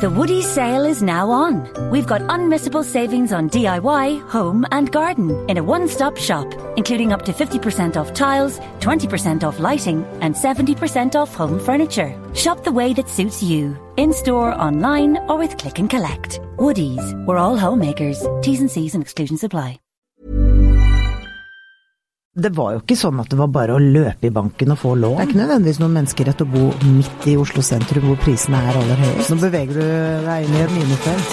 The Woody sale is now on. We've got unmissable savings on DIY, home, and garden in a one stop shop, including up to 50% off tiles, 20% off lighting, and 70% off home furniture. Shop the way that suits you, in store, online, or with click and collect. Woody's, we're all homemakers. T's and C's and exclusions apply. Det var jo ikke sånn at det var bare å løpe i banken og få lån. Det er ikke nødvendigvis noen menneskerett å bo midt i Oslo sentrum hvor prisene er aller høyest. Nå beveger du deg inn i et minefelt.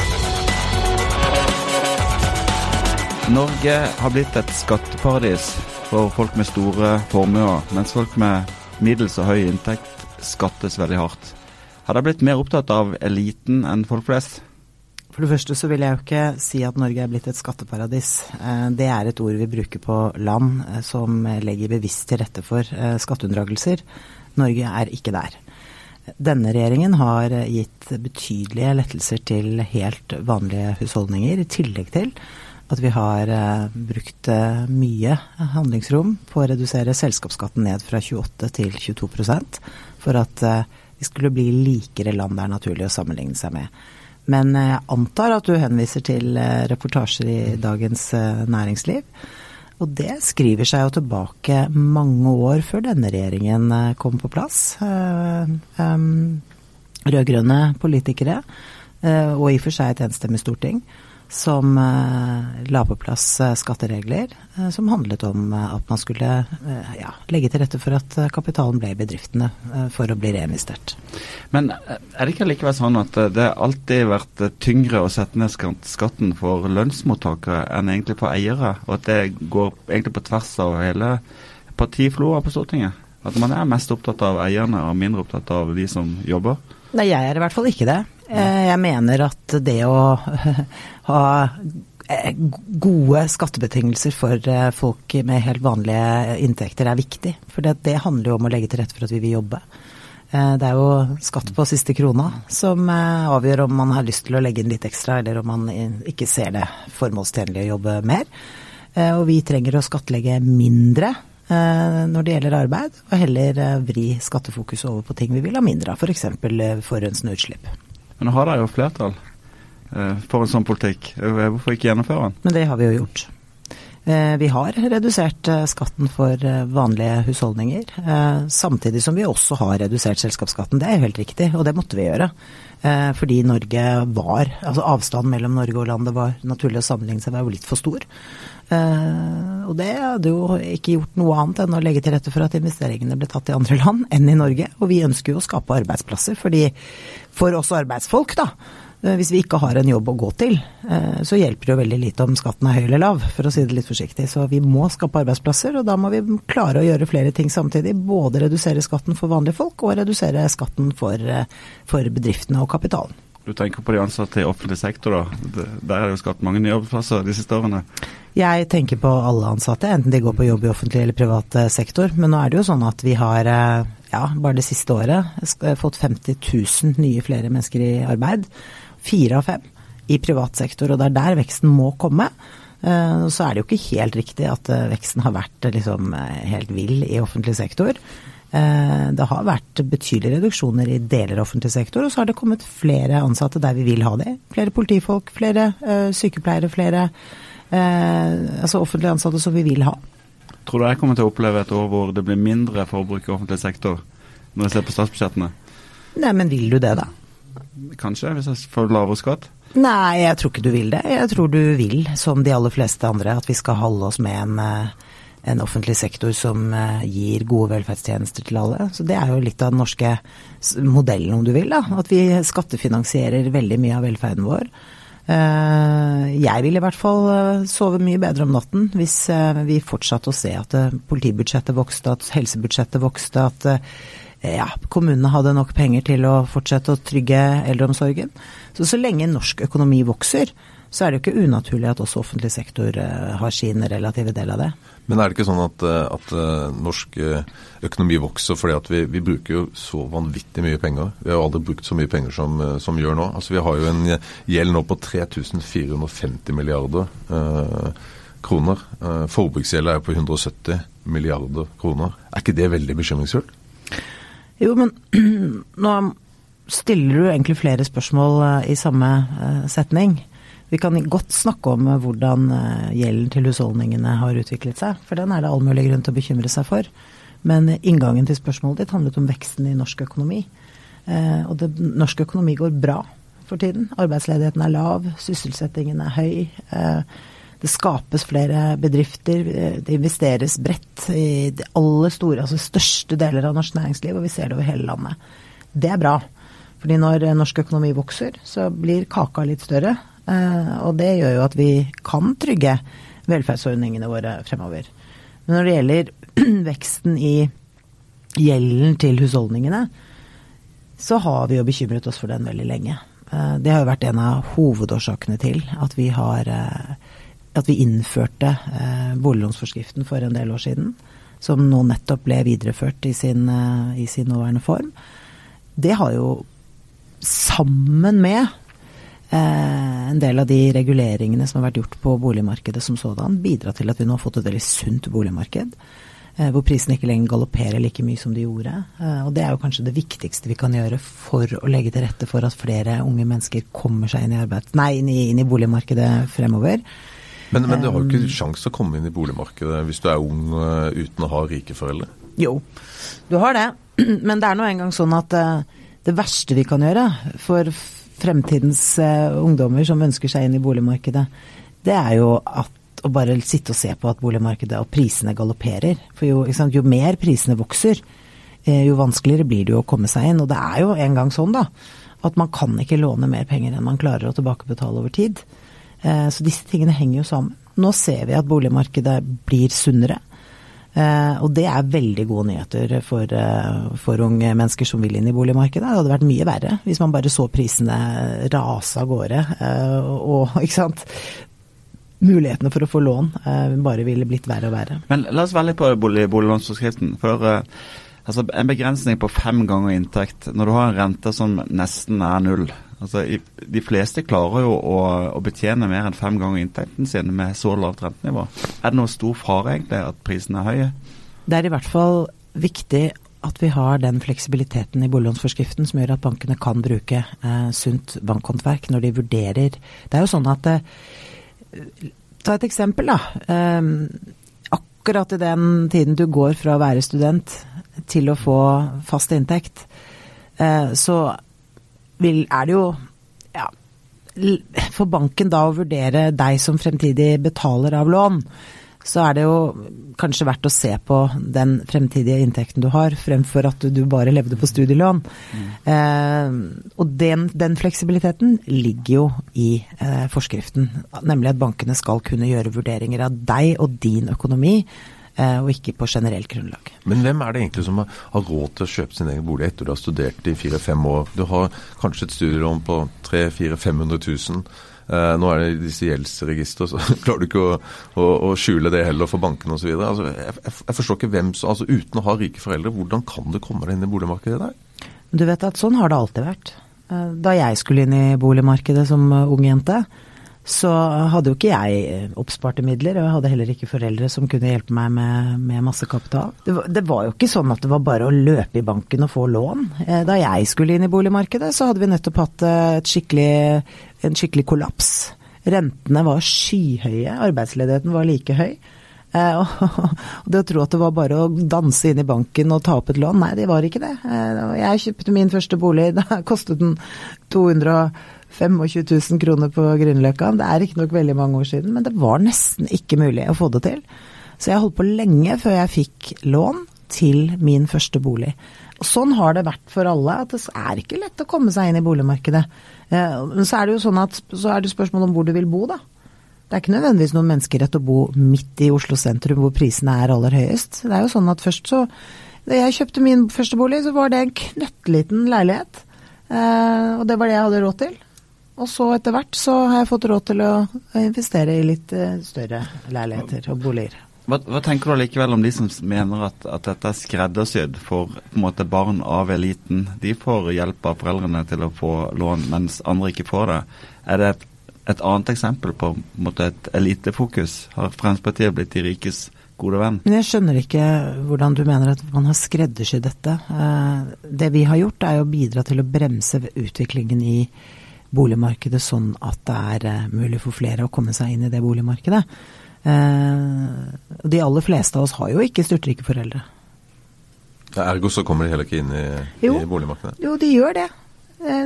Norge har blitt et skatteparadis for folk med store formuer, mens folk med middels og høy inntekt skattes veldig hardt. Har de blitt mer opptatt av eliten enn folk flest? For det første så vil jeg jo ikke si at Norge er blitt et skatteparadis. Eh, det er et ord vi bruker på land eh, som legger bevisst til rette for eh, skatteunndragelser. Norge er ikke der. Denne regjeringen har gitt betydelige lettelser til helt vanlige husholdninger, i tillegg til at vi har brukt mye handlingsrom på å redusere selskapsskatten ned fra 28 til 22% for at vi skulle bli likere land det er naturlig å sammenligne seg med. Men jeg antar at du henviser til eh, reportasjer i Dagens eh, Næringsliv. Og det skriver seg jo tilbake mange år før denne regjeringen eh, kom på plass. Rød-grønne politikere, og i og for seg et enstemmig storting, som eh, la på plass eh, skatteregler eh, som handlet om at man skulle ja, legge til rette for at kapitalen ble i bedriftene for å bli reinvestert. Men er det ikke likevel sånn at det alltid har vært tyngre å sette ned skatten for lønnsmottakere enn egentlig for eiere, og at det går egentlig på tvers av hele partifloa på Stortinget? At man er mest opptatt av eierne og mindre opptatt av de som jobber? Nei, jeg er i hvert fall ikke det. Jeg mener at det å ha eh, gode skattebetingelser for eh, folk med helt vanlige inntekter er viktig. For det, det handler jo om å legge til rette for at vi vil jobbe. Eh, det er jo skatt på siste krona som avgjør om man har lyst til å legge inn litt ekstra, eller om man ikke ser det formålstjenlig å jobbe mer. Og vi trenger å skattlegge mindre når det gjelder arbeid, og heller vri skattefokuset over på ting vi vil ha mindre av, f.eks. forurensende utslipp. Men nå har de jo flertall eh, for en sånn politikk. Eh, hvorfor ikke gjennomføre den? Men det har vi jo gjort. Eh, vi har redusert skatten for vanlige husholdninger, samtidig som vi også har redusert selskapsskatten. Det er jo helt riktig, og det måtte vi gjøre. Fordi Norge var Altså avstanden mellom Norge og landet var naturlig å sammenligne seg, var jo litt for stor. Og det hadde jo ikke gjort noe annet enn å legge til rette for at investeringene ble tatt i andre land enn i Norge. Og vi ønsker jo å skape arbeidsplasser, fordi for oss arbeidsfolk, da. Eh, hvis vi ikke har en jobb å gå til, eh, så hjelper det jo veldig lite om skatten er høy eller lav, for å si det litt forsiktig. Så vi må skape arbeidsplasser, og da må vi klare å gjøre flere ting samtidig. Både redusere skatten for vanlige folk, og redusere skatten for, eh, for bedriftene og kapitalen. Du tenker på de ansatte i offentlig sektor, da. Der er det jo skapt mange nye arbeidsplasser de siste årene? Jeg tenker på alle ansatte, enten de går på jobb i offentlig eller privat sektor. Men nå er det jo sånn at vi har ja, bare det siste året fått 50 000 nye flere mennesker i arbeid. Fire av fem i privat sektor, og det er der veksten må komme. Eh, så er det jo ikke helt riktig at eh, veksten har vært liksom helt vill i offentlig sektor. Det har vært betydelige reduksjoner i deler av offentlig sektor, og så har det kommet flere ansatte der vi vil ha det. Flere politifolk, flere sykepleiere, flere altså offentlige ansatte som vi vil ha. Tror du jeg kommer til å oppleve et år hvor det blir mindre forbruk i offentlig sektor, når jeg ser på statsbudsjettene? Nei, men vil du det, da? Kanskje, hvis jeg får lavere skatt? Nei, jeg tror ikke du vil det. Jeg tror du vil, som de aller fleste andre, at vi skal holde oss med en, eh, en offentlig sektor som eh, gir gode velferdstjenester til alle. Så det er jo litt av den norske modellen, om du vil. da, At vi skattefinansierer veldig mye av velferden vår. Eh, jeg vil i hvert fall eh, sove mye bedre om natten hvis vi fortsatte å se at politibudsjettet vokste, at helsebudsjettet vokste, at ja, kommunene hadde nok penger til å fortsette å trygge eldreomsorgen. Så så lenge norsk økonomi vokser, så er det jo ikke unaturlig at også offentlig sektor har sin relative del av det. Men er det ikke sånn at, eh, at eh, norsk eh, økonomi vokser fordi at vi, vi, bruker jo så vanvittig mye penger? Vi har aldri brukt så mye penger som, som gjør nå. Altså Vi har jo en gjeld nå på 3450 milliarder eh, kroner. Eh, Forbruksgjelda er på 170 milliarder kroner. Er ikke det veldig bekymringsfullt? Jo, men nå stiller du egentlig flere spørsmål eh, i samme eh, setning. Vi kan godt snakke om eh, hvordan gjelden til husholdningene har utviklet seg, for den er det all mulig grunn til å bekymre seg for. Men inngangen til spørsmålet ditt handlet om veksten i norsk økonomi. Og det, norsk økonomi går bra for tiden. Arbeidsledigheten er lav, sysselsettingen er høy. Det skapes flere bedrifter. Det investeres bredt i de aller store, altså største deler av norsk næringsliv, og vi ser det over hele landet. Det er bra. Fordi når norsk økonomi vokser, så blir kaka litt større. Eh, og det gjør jo at vi kan trygge velferdsordningene våre fremover. Men når det gjelder veksten i gjelden til husholdningene, så har vi jo bekymret oss for den veldig lenge. Eh, det har jo vært en av hovedårsakene til at vi har eh, at vi innførte boliglånsforskriften for en del år siden. Som nå nettopp ble videreført i sin, i sin nåværende form. Det har jo sammen med eh, en del av de reguleringene som har vært gjort på boligmarkedet som sådan, bidra til at vi nå har fått et veldig sunt boligmarked. Eh, hvor prisene ikke lenger galopperer like mye som de gjorde. Eh, og det er jo kanskje det viktigste vi kan gjøre for å legge til rette for at flere unge mennesker kommer seg inn i, arbeid, nei, inn i, inn i boligmarkedet fremover. Men, men, du har jo ikke um, sjanse til å komme inn i boligmarkedet hvis du er ung uh, uten å ha rike foreldre? Jo, du har det. Men det er nå engang sånn at uh, det verste vi kan gjøre for fremtidens uh, ungdommer som ønsker seg inn i boligmarkedet, det er jo at å bare sitte og se på at boligmarkedet og prisene galopperer. For jo, sant, jo mer prisene vokser, uh, jo vanskeligere blir det jo å komme seg inn. Og det er jo en gang sånn, da, at man kan ikke låne mer penger enn man klarer å tilbakebetale over tid. Uh, så disse tingene henger jo sammen. Nå ser vi at boligmarkedet blir sunnere. Uh, og det er veldig gode nyheter for, uh, for, unge mennesker som vil inn i boligmarkedet. Det hadde vært mye verre hvis man bare så prisene rase av gårde. Uh, og ikke sant mulighetene for å få lån bare ville blitt verre og verre. Men la oss være på bolig, boliglånsforskriften. For altså, en begrensning på fem ganger inntekt, når du har en rente som nesten er null altså De fleste klarer jo å, å betjene mer enn fem ganger inntekten sin med så lavt rentenivå. Er det noe stor fare egentlig at prisene er høye? Det er i hvert fall viktig at vi har den fleksibiliteten i boliglånsforskriften som gjør at bankene kan bruke eh, sunt bankhåndverk når de vurderer Det er jo sånn at eh, Ta et eksempel, da. Eh, akkurat i den tiden du går fra å være student til å få fast inntekt, eh, så vil, er det jo ja, for banken da å vurdere deg som fremtidig betaler av lån, så er det jo kanskje verdt å se på den fremtidige inntekten du har, fremfor at du bare levde på studielån. Mm. Eh, og den, den, fleksibiliteten ligger jo i eh, forskriften, nemlig at bankene skal kunne gjøre vurderinger av deg og din økonomi og ikke på generelt grunnlag. Men hvem er det egentlig som har, råd til å kjøpe sin egen bolig etter du har studert i fire-fem år? Du har kanskje et studielån på 300 500 000. Eh, nå er det disse gjeldsregistrene, så klarer du ikke å, å, å skjule det heller for bankene osv. Altså, jeg, jeg forstår ikke hvem som altså Uten å ha rike foreldre, hvordan kan du komme deg inn i boligmarkedet der? Du vet at sånn har det alltid vært. Eh, da jeg skulle inn i boligmarkedet som ung jente, så hadde jo ikke jeg eh, oppsparte midler, og jeg hadde heller ikke foreldre som kunne hjelpe meg med, med masse kapital. Det var, det var, jo ikke sånn at det var bare å løpe i banken og få lån. Eh, da jeg skulle inn i boligmarkedet, så hadde vi nettopp hatt eh, skikkelig, en skikkelig kollaps. Rentene var skyhøye, arbeidsledigheten var like høy. Og det å tro at det var bare å danse inn i banken og ta opp et lån, nei, det var ikke det. Jeg kjøpte min første bolig, da kostet den 200 25 000 kroner på Grünerløkka. Det er riktignok veldig mange år siden, men det var nesten ikke mulig å få det til. Så jeg holdt på lenge før jeg fikk lån til min første bolig. Og sånn har det vært for alle, at det er ikke lett å komme seg inn i boligmarkedet. Eh, men så er det jo sånn at så er det spørsmål om hvor du vil bo, da. Det er ikke nødvendigvis noen menneskerett å bo midt i Oslo sentrum hvor prisene er aller høyest. Det er jo sånn at først så Da jeg kjøpte min første bolig, så var det en knøttliten leilighet. Eh, og det var det jeg hadde råd til. Og så etter hvert så har jeg fått råd til å investere i litt eh, større leiligheter og boliger. Hva, hva tenker du likevel om de som mener at, at dette er skreddersydd for på en måte, barn av eliten? De får hjelp av foreldrene til å få lån, mens andre ikke får det. Er det et, et annet eksempel på, på måte, et elitefokus? Har Fremskrittspartiet blitt de rikes gode venn. Men jeg skjønner ikke hvordan du mener at man har skreddersydd dette. Eh, det vi har gjort er å bidra til å bremse utviklingen i boligmarkedet sånn at det er eh, mulig for flere å komme seg inn i det boligmarkedet. De aller fleste av oss har jo ikke styrtrike foreldre. Ergo så kommer de heller ikke inn i, i boligmarkedet? Jo, de gjør det.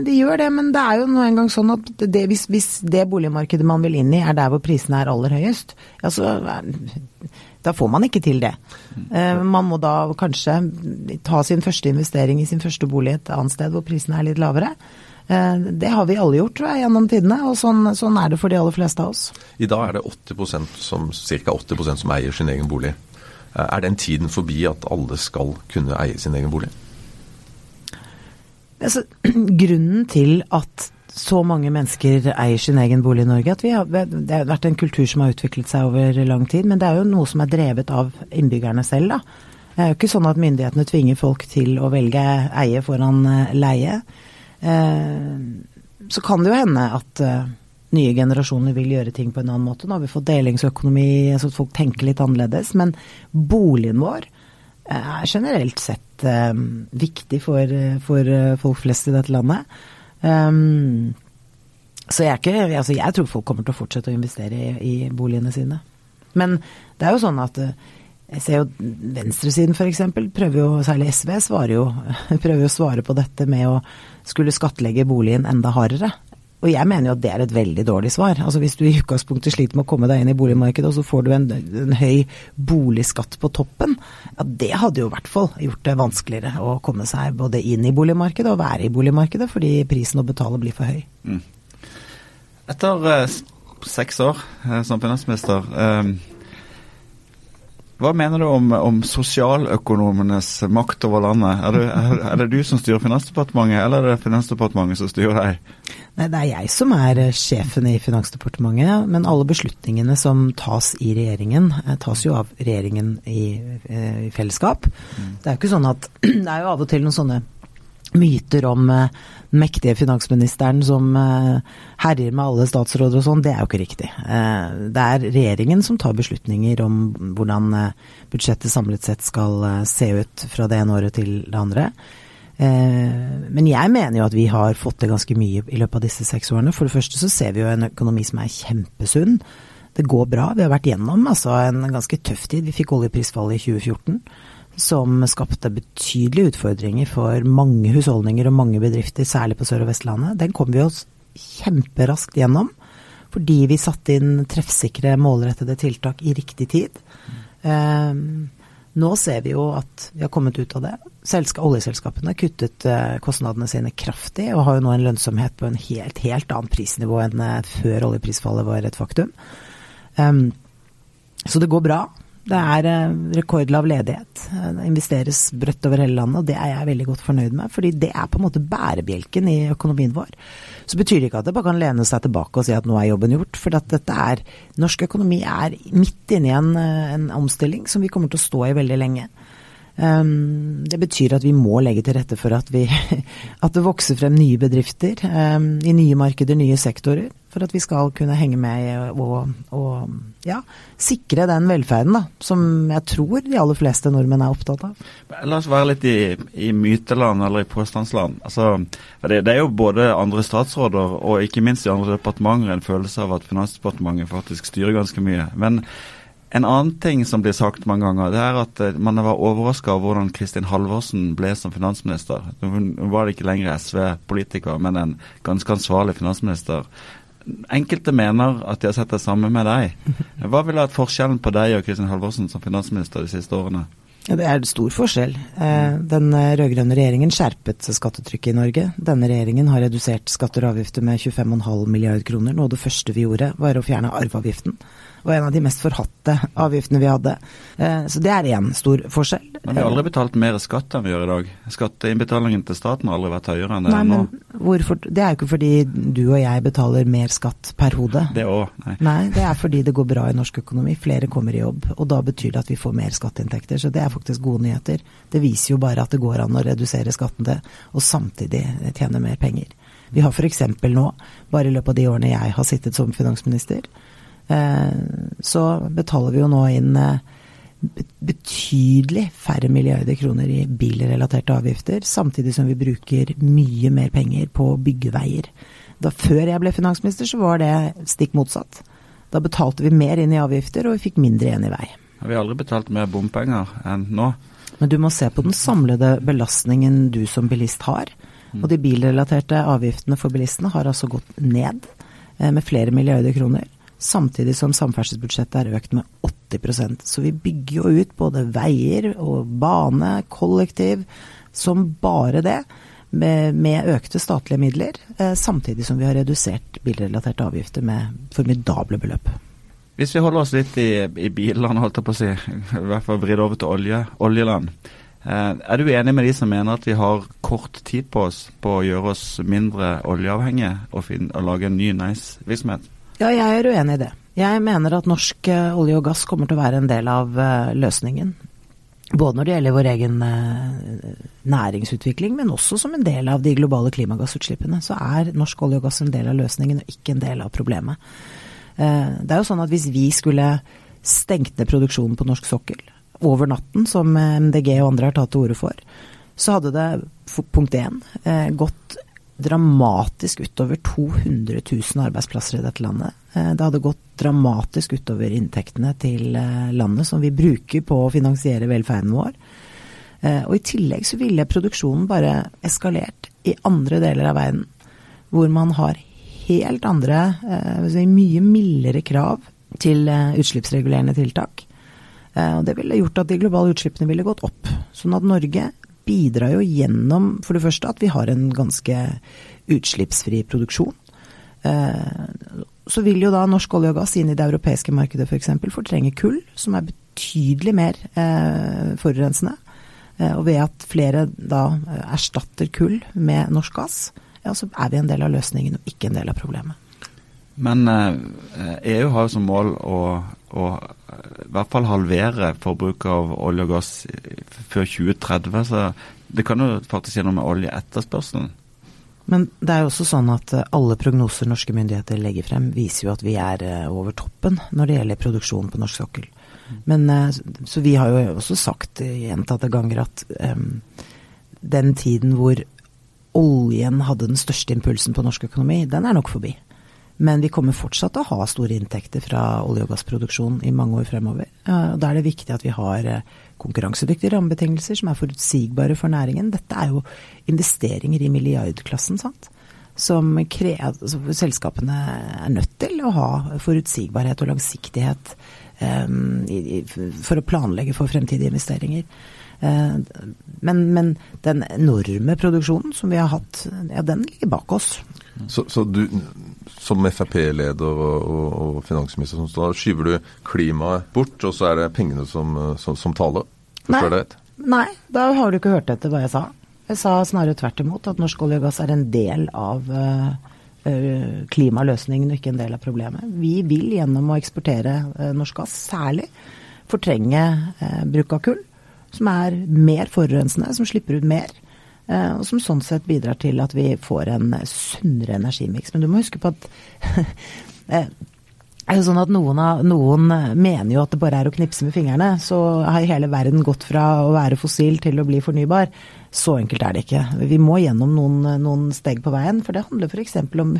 De gjør det, men det er jo nå engang sånn at det, hvis, hvis, det boligmarkedet man vil inn i er der hvor prisene er aller høyest, ja, så da får man ikke til det. Eh, man må da kanskje ta sin første investering i sin første bolig et annet sted hvor prisene er litt lavere. Eh, det har vi alle gjort tror jeg, gjennom tidene, og sånn, sånn, er det for de aller fleste av oss. I dag er det 80 som, ca. 80% som eier sin egen bolig. Eh, er den tiden forbi at alle skal kunne eie sin egen bolig? Altså, grunnen til at så mange mennesker eier sin egen bolig i Norge. At har, det har vært en kultur som har utviklet seg over lang tid. Men det er jo noe som er drevet av innbyggerne selv, da. Det er jo ikke sånn at myndighetene tvinger folk til å velge eie foran eh, leie. Eh, så kan det jo hende at eh, nye generasjoner vil gjøre ting på en annen måte. Nå har vi fått delingsøkonomi, så folk tenker litt annerledes. Men boligen vår er generelt sett viktig for, for folk flest i dette landet. Så jeg, ikke, altså jeg, tror folk kommer til å fortsette å investere i, i, boligene sine. Men det er jo sånn at eh, jeg ser jo venstresiden f.eks. prøver særlig SV, svarer jo, prøver å svare på dette med å skulle skattlegge boligen enda hardere. Og jeg mener jo at det er et veldig dårlig svar. Altså Hvis du i utgangspunktet sliter med å komme deg inn i boligmarkedet, og så får du en, en høy boligskatt på toppen, ja det hadde jo i hvert fall gjort det vanskeligere å komme seg både inn i boligmarkedet og være i boligmarkedet, fordi prisen å betale blir for høy. Mm. Etter eh, seks år eh, som finansminister, eh, hva mener du om, om sosialøkonomenes makt over landet? Er det, er, er det, du som styrer Finansdepartementet, eller er det Finansdepartementet som styrer deg? Nei, det er jeg som er eh, sjefen i Finansdepartementet, men alle beslutningene som tas i regjeringen, eh, tas jo av regjeringen i, eh, i fellesskap. Mm. Det er jo ikke sånn at Det er jo av og til noen sånne myter om den uh, mektige finansministeren som uh, herjer med alle statsråder og sånn, det er jo ikke riktig. Uh, det er regjeringen som tar beslutninger om hvordan budsjettet samlet sett skal se ut fra det ene året til det andre. Men jeg mener jo at vi har fått til ganske mye i løpet av disse seks årene. For det første så ser vi jo en økonomi som er kjempesunn. Det går bra. Vi har vært gjennom altså, en ganske tøff tid. Vi fikk oljeprisfallet i 2014 som skapte betydelige utfordringer for mange husholdninger og mange bedrifter, særlig på Sør- og Vestlandet. Den kom vi oss kjemperaskt gjennom, fordi vi satte inn treffsikre, målrettede tiltak i riktig tid. Um, nå ser vi jo at vi har kommet ut av det. Selska, oljeselskapene kuttet uh, kostnadene sine kraftig, og har jo nå en lønnsomhet på en helt, helt annet prisnivå enn uh, før oljeprisfallet var et faktum. Um, så det går bra. Det er eh, rekordlav ledighet. Det investeres brøtt over hele landet, og det er jeg veldig godt fornøyd med. fordi det er på en måte bærebjelken i økonomien vår. Så betyr det ikke at det bare kan lene seg tilbake og si at nå er jobben gjort. For at dette er Norsk økonomi er midt inne i en, eh, en omstilling som vi kommer til å stå i veldig lenge. Um, det betyr at vi må legge til rette for at, vi, at det vokser frem nye bedrifter um, i nye markeder, nye sektorer. For at vi skal kunne henge med og, og ja, sikre den velferden da, som jeg tror de aller fleste nordmenn er opptatt av. La oss være litt i, i myteland eller i påstandsland. Altså, det, det, er jo både andre statsråder og ikke minst i andre departementer en følelse av at Finansdepartementet faktisk styrer ganske mye. Men en annen ting som blir sagt mange ganger, det er at eh, man var overraska over hvordan Kristin Halvorsen ble som finansminister. Hun var ikke lenger SV-politiker, men en ganske ansvarlig finansminister. Enkelte mener at de har sett det samme med deg. Hva ville vært forskjellen på deg og Kristin Halvorsen som finansminister de siste årene? Det er stor forskjell. Eh, den rød-grønne regjeringen skjerpet skattetrykket i Norge. Denne regjeringen har redusert skatter og avgifter med 25,5 milliard kroner. Noe av det første vi gjorde, var å fjerne arveavgiften og en av de mest forhatte avgiftene vi hadde. Eh, så det er én stor forskjell. Men vi har aldri betalt mer skatt enn vi gjør i dag. Skatteinnbetalingen til staten har aldri vært høyere enn det er nå. Hvorfor? Det er jo ikke fordi du og jeg betaler mer skatt per hode. Det òg, nei. nei. Det er fordi det går bra i norsk økonomi. Flere kommer i jobb. Og da betyr det at vi får mer skatteinntekter. Så det er faktisk gode nyheter. Det viser jo bare at det går an å redusere skatten det, og samtidig tjene mer penger. Vi har f.eks. nå, bare i løpet av de årene jeg har sittet som finansminister, så betaler vi jo nå inn eh, betydelig færre milliarder kroner i bilrelaterte avgifter, samtidig som vi bruker mye mer penger på å bygge veier. Da Før jeg ble finansminister, så var det stikk motsatt. Da betalte vi mer inn i avgifter, og vi fikk mindre igjen i vei. Vi har aldri betalt mer bompenger enn nå. Men du må se på den samlede belastningen du som bilist har. Og de bilrelaterte avgiftene for bilistene har altså gått ned eh, med flere milliarder kroner. Samtidig som samferdselsbudsjettet er økt med 80% Så vi bygger jo ut både veier og bane, kollektiv, som bare det. Med, med økte statlige midler, eh, samtidig som vi har redusert bilrelaterte avgifter med formidable beløp. Hvis vi holder oss litt i, i bilene, holdt jeg på å si, i hvert fall vridd over til olje, oljeland. Eh, er du enig med de som mener at vi har kort tid på oss på å gjøre oss mindre oljeavhengige og, finne, og lage en ny nice-virksomhet? Ja, jeg er uenig i det. Jeg mener at norsk eh, olje og gass kommer til å være en del av uh, løsningen. Både når det gjelder vår egen uh, næringsutvikling, men også som en del av de globale klimagassutslippene. Så er norsk olje og gass en del av løsningen og ikke en del av problemet. Det er jo sånn at hvis vi skulle stengt ned produksjonen på norsk sokkel over natten, som MDG og andre har tatt til orde for, så hadde det punkt én gått dramatisk utover 200 000 arbeidsplasser i dette landet. Eh, det hadde gått dramatisk utover inntektene til eh, landet som vi bruker på å finansiere velferden vår. Eh, og i tillegg så ville produksjonen bare eskalert i andre deler av verden, hvor man har helt andre, mye mildere krav til utslippsregulerende tiltak. Og det ville gjort at de globale utslippene ville gått opp. Sånn at Norge bidrar jo gjennom for det første at vi har en ganske utslippsfri produksjon. Eh, så vil jo da norsk olje og gass inn i det europeiske markedet f.eks. For fortrenge kull, som er betydelig mer eh, forurensende. Eh, og ved at flere da erstatter kull med norsk gass, ja, så er vi en del av løsningen og ikke en del av problemet. Men EU har jo som mål å, å i hvert fall halvere forbruket av olje og gass før 2030. Så det kan jo faktisk gjøre noe med oljeetterspørselen. Men det er jo også sånn at eh, alle prognoser norske myndigheter legger frem, viser jo at vi er eh, over toppen når det gjelder produksjon på norsk sokkel. Men, eh, så vi har jo også sagt gjentatte ganger at um, den tiden hvor oljen hadde den største impulsen på norsk økonomi, den er nok forbi. Men vi kommer fortsatt til å ha store inntekter fra olje- og gassproduksjon i mange år fremover. Da er det viktig at vi har konkurransedyktige rammebetingelser som er forutsigbare for næringen. Dette er jo investeringer i milliardklassen, sant. Som altså, selskapene er nødt til å ha forutsigbarhet og langsiktighet um, i, for å planlegge for fremtidige investeringer. Uh, men, men, den enorme produksjonen som vi har hatt, ja, den ligger bak oss. Så, så du, som Frp-leder og, og, og, finansminister, da skyver du klimaet bort, og så er det pengene som, som, som taler? Forstår Nei. Nei, da har du ikke hørt etter hva jeg sa. Jeg sa snarere tvert imot at norsk olje og gass er en del av uh, klimaløsningen og ikke en del av problemet. Vi vil gjennom å eksportere norsk gass særlig fortrenge bruk av kull, som er mer forurensende, som slipper ut mer. Og som sånn sett bidrar til at vi får en sunnere energimiks. Men du må huske på at er det sånn at noen, noen, mener jo at det bare er å knipse med fingrene. Så har hele verden gått fra å være fossil til å bli fornybar. Så enkelt er det ikke. Vi må gjennom noen, noen steg på veien. For det handler f.eks. om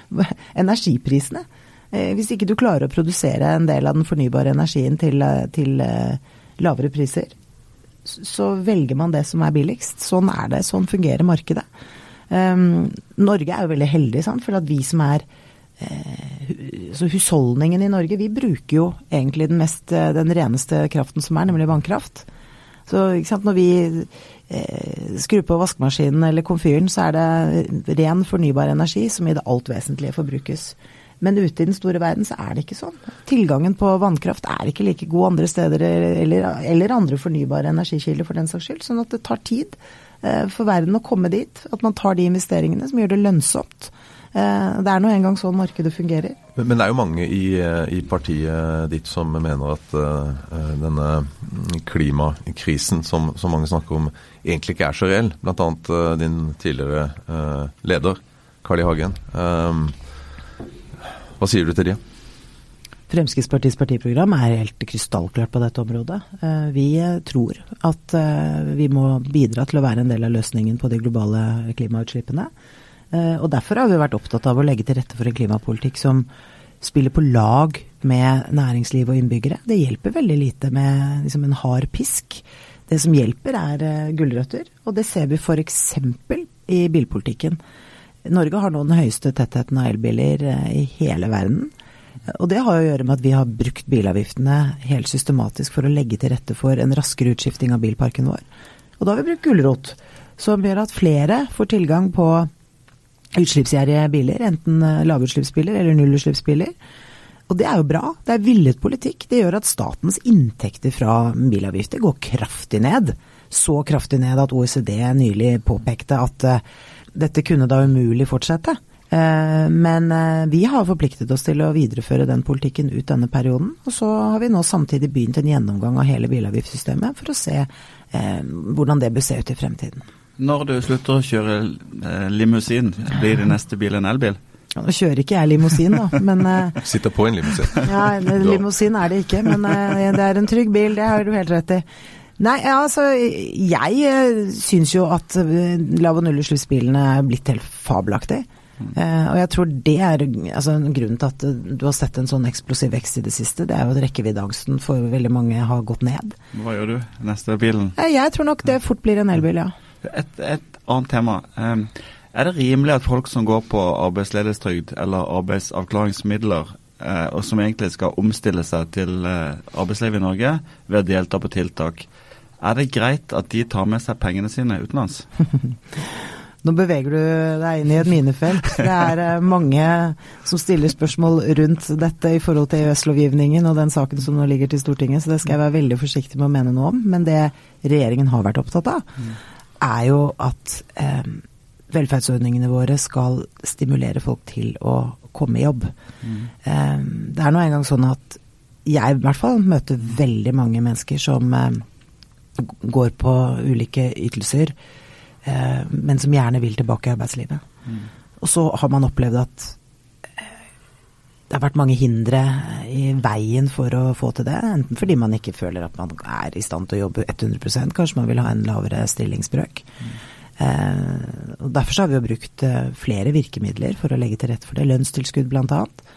energiprisene. Eh, hvis ikke du klarer å produsere en del av den fornybare energien til, til eh, lavere priser, så velger man det som er billigst. Sånn er det. Sånn fungerer markedet. Um, Norge er jo veldig heldig, sant? for at vi som er Eh, så husholdningen i Norge, vi bruker jo egentlig den, mest, eh, den reneste kraften som er, nemlig vannkraft. Så når vi eh, skrur på vaskemaskinen eller komfyren, så er det ren fornybar energi som i det alt vesentlige forbrukes. Men ute i den store verden så er det ikke sånn. Tilgangen på vannkraft er ikke like god andre steder eller, eller andre fornybare energikilder for den saks skyld. Sånn at det tar tid eh, for verden å komme dit. At man tar de investeringene som gjør det lønnsomt Eh, det er nå engang sånn markedet fungerer. Men, men, det er jo mange i, i, partiet ditt som mener at uh, denne klimakrisen som, som, mange snakker om, egentlig ikke er så reell. Bl.a. Uh, din tidligere uh, leder, Carl I. Hagen. Uh, hva sier du til det? Fremskrittspartiets partiprogram er helt krystallklart på dette området. Eh, vi tror at eh, vi må bidra til å være en del av løsningen på de globale klimautslippene. Eh, og derfor har vi vært opptatt av å legge til rette for en klimapolitikk som spiller på lag med næringsliv og innbyggere. Det hjelper veldig lite med liksom, en hard pisk. Det som hjelper er gulrøtter, og det ser vi f.eks. i bilpolitikken. Norge har nå den høyeste tettheten av elbiler i hele verden. Og det har å gjøre med at vi har brukt bilavgiftene helt systematisk for å legge til rette for en raskere utskifting av bilparken vår. Og da har vi brukt gulrot, som gjør at flere får tilgang på utslippsgjerrige biler, enten eh, lavutslippsbiler eller nullutslippsbiler. Og det er jo bra. Det er villet politikk. Det gjør at statens inntekter fra bilavgifter går kraftig ned. Så kraftig ned at OECD nylig påpekte at uh, dette kunne da umulig fortsette. Eh, men eh, vi har forpliktet oss til å videreføre den politikken ut denne perioden. Og så har vi nå samtidig begynt en gjennomgang av hele bilavgiftssystemet for å se eh, hvordan det bør se ut i fremtiden. Når du slutter å kjøre limousin, blir din neste bil en elbil? Nå kjører ikke jeg limousin, da, men Sitter på en limousin. Ja, limousin er det ikke, men det er en trygg bil, det har du helt rett i. Nei, altså jeg syns jo at lav- og nullutslippsbilene er blitt helt fabelaktig. Uh, og jeg tror det er altså, grunnen til at du har sett en sånn eksplosiv vekst i det siste. Det er jo at rekkeviddeangsten for veldig mange har gått ned. Hva gjør du? Neste bilen? Uh, jeg tror nok det fort blir en elbil, ja. Et, et annet tema. Um, er det rimelig at folk som går på arbeidsledighetstrygd eller arbeidsavklaringsmidler, og som egentlig skal omstille seg til arbeidslivet i Norge ved å delta på tiltak, er det greit at de tar med seg pengene sine utenlands? Nå beveger du deg inn i et minefelt. Det er eh, mange som stiller spørsmål rundt dette i forhold til EØS-lovgivningen og den saken som nå ligger til Stortinget, så det skal jeg være veldig forsiktig med å mene noe om. Men det regjeringen har vært opptatt av, er jo at eh, velferdsordningene våre skal stimulere folk til å komme i jobb. Mm. Eh, det er nå engang sånn at jeg i hvert fall møter veldig mange mennesker som eh, går på ulike ytelser Eh, men som gjerne vil tilbake i arbeidslivet. Mm. Og så har man opplevd at eh, det har vært mange hindre i veien for å få til det. Enten fordi man ikke føler at man er i stand til å jobbe 100% kanskje man vil ha en lavere stillingsbrøk. Mm. Eh, og Derfor har vi jo brukt eh, flere virkemidler for å legge til rette for det. Lønnstilskudd bl.a. Eh,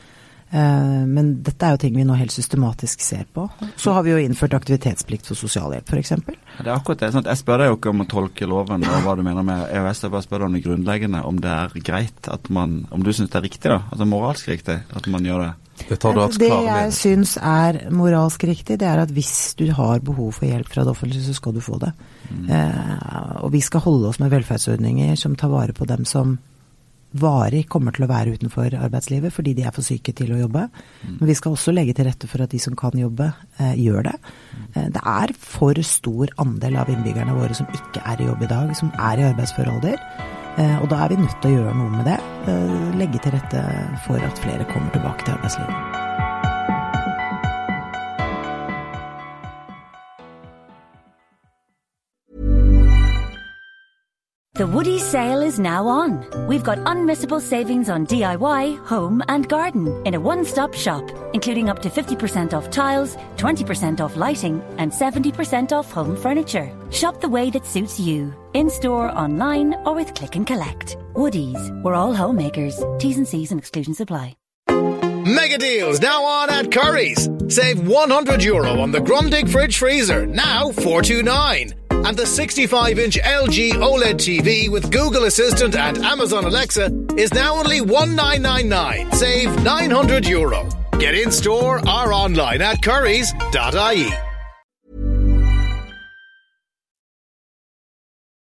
men dette er jo ting vi nå helt systematisk ser på. Så har vi jo innført aktivitetsplikt for sosialhjelp f.eks. Det er akkurat det. Sant? Jeg spør deg jo ikke om å tolke loven og hva du mener med EØS. Jeg bare spør deg om det grunnleggende, om det er greit at man Om du syns det er riktig, da? Altså moralsk riktig at man gjør det? Det, det jeg syns er moralsk riktig, det er at hvis du har behov for hjelp fra det offentlige, så skal du få det. Mm. Eh, og vi skal holde oss med velferdsordninger som tar vare på dem som varig kommer til å være utenfor arbeidslivet fordi de er for syke til å jobbe. Mm. Men vi skal også legge til rette for at de som kan jobbe, eh, gjør det. Mm. Eh, det er for stor andel av innbyggerne våre som ikke er i jobb i dag, som er i arbeidsfør alder. Eh, og da er vi nødt til å gjøre noe med det. Eh, legge til rette for at flere kommer tilbake til arbeidslivet. The Woody sale is now on. We've got unmissable savings on DIY, home, and garden in a one stop shop, including up to 50% off tiles, 20% off lighting, and 70% off home furniture. Shop the way that suits you, in store, online, or with click and collect. Woody's, we're all homemakers. T's and C's and exclusions apply. Mega deals now on at Curry's. Save 100 euro on the Grundig fridge freezer, now 429 and the 65 inch LG OLED TV with Google Assistant and Amazon Alexa is now only 1999. Save 900 euro. Get in store or online at currys.ie.